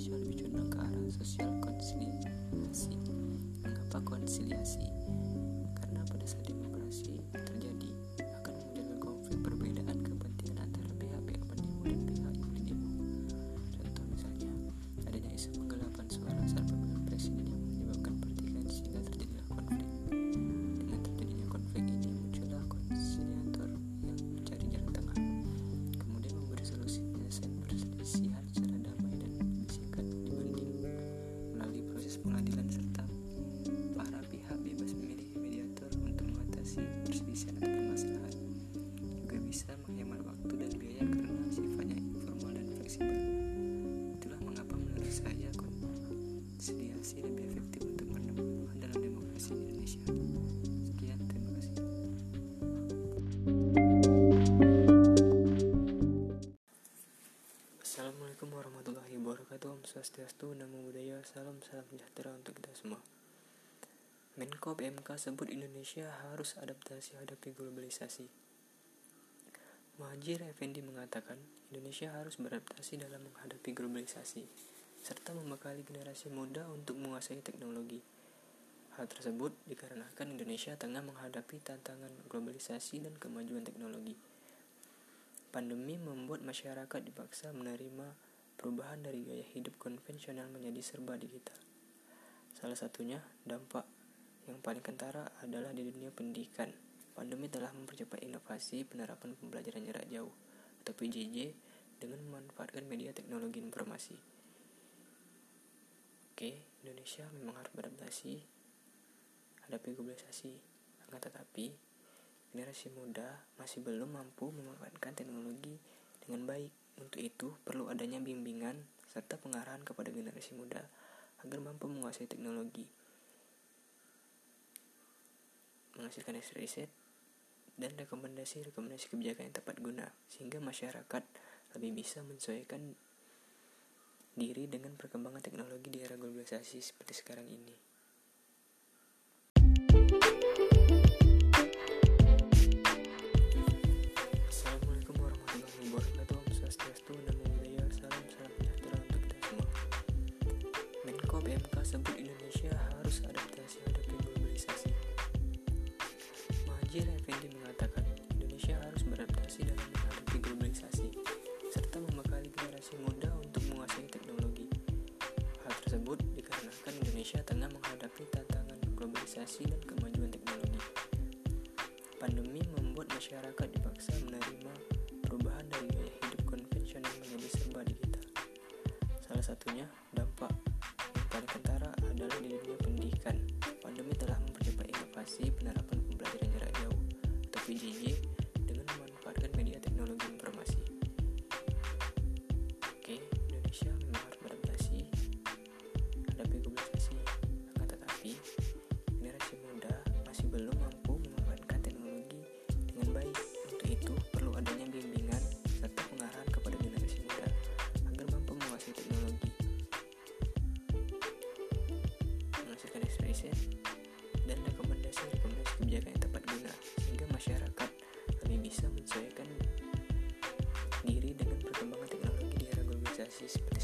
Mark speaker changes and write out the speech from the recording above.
Speaker 1: Indonesia lebih condong ke arah sosial konsiliasi mengapa konsiliasi? Karena pada saat demokrasi bisa menghemat waktu dan biaya karena sifatnya informal dan fleksibel. Itulah mengapa menurut saya konsiliasi lebih efektif untuk menemukan dalam demokrasi Indonesia. Sekian, terima kasih. Assalamualaikum warahmatullahi wabarakatuh Om Swastiastu, Namo Buddhaya, Salam Salam Sejahtera untuk kita semua Menko PMK sebut Indonesia harus adaptasi hadapi globalisasi. Muhajir Effendi mengatakan Indonesia harus beradaptasi dalam menghadapi globalisasi serta membekali generasi muda untuk menguasai teknologi. Hal tersebut dikarenakan Indonesia tengah menghadapi tantangan globalisasi dan kemajuan teknologi. Pandemi membuat masyarakat dipaksa menerima perubahan dari gaya hidup konvensional menjadi serba digital. Salah satunya dampak yang paling kentara adalah di dunia pendidikan. Pandemi telah mempercepat inovasi penerapan pembelajaran jarak jauh atau PJJ dengan memanfaatkan media teknologi informasi. Oke, Indonesia memang harus beradaptasi hadapi globalisasi. Akan tetapi, generasi muda masih belum mampu memanfaatkan teknologi dengan baik. Untuk itu, perlu adanya bimbingan serta pengarahan kepada generasi muda agar mampu menguasai teknologi menghasilkan riset dan rekomendasi-rekomendasi kebijakan yang tepat guna sehingga masyarakat lebih bisa menyesuaikan diri dengan perkembangan teknologi di era globalisasi seperti sekarang ini. Assalamualaikum warahmatullahi wabarakatuh. Om Swastiastu, Namo Buddhaya, salam salam sejahtera untuk kita semua. Menko PMK sebut Indonesia tengah menghadapi tantangan globalisasi dan kemajuan teknologi. Pandemi membuat masyarakat dipaksa menerima Подписывайтесь.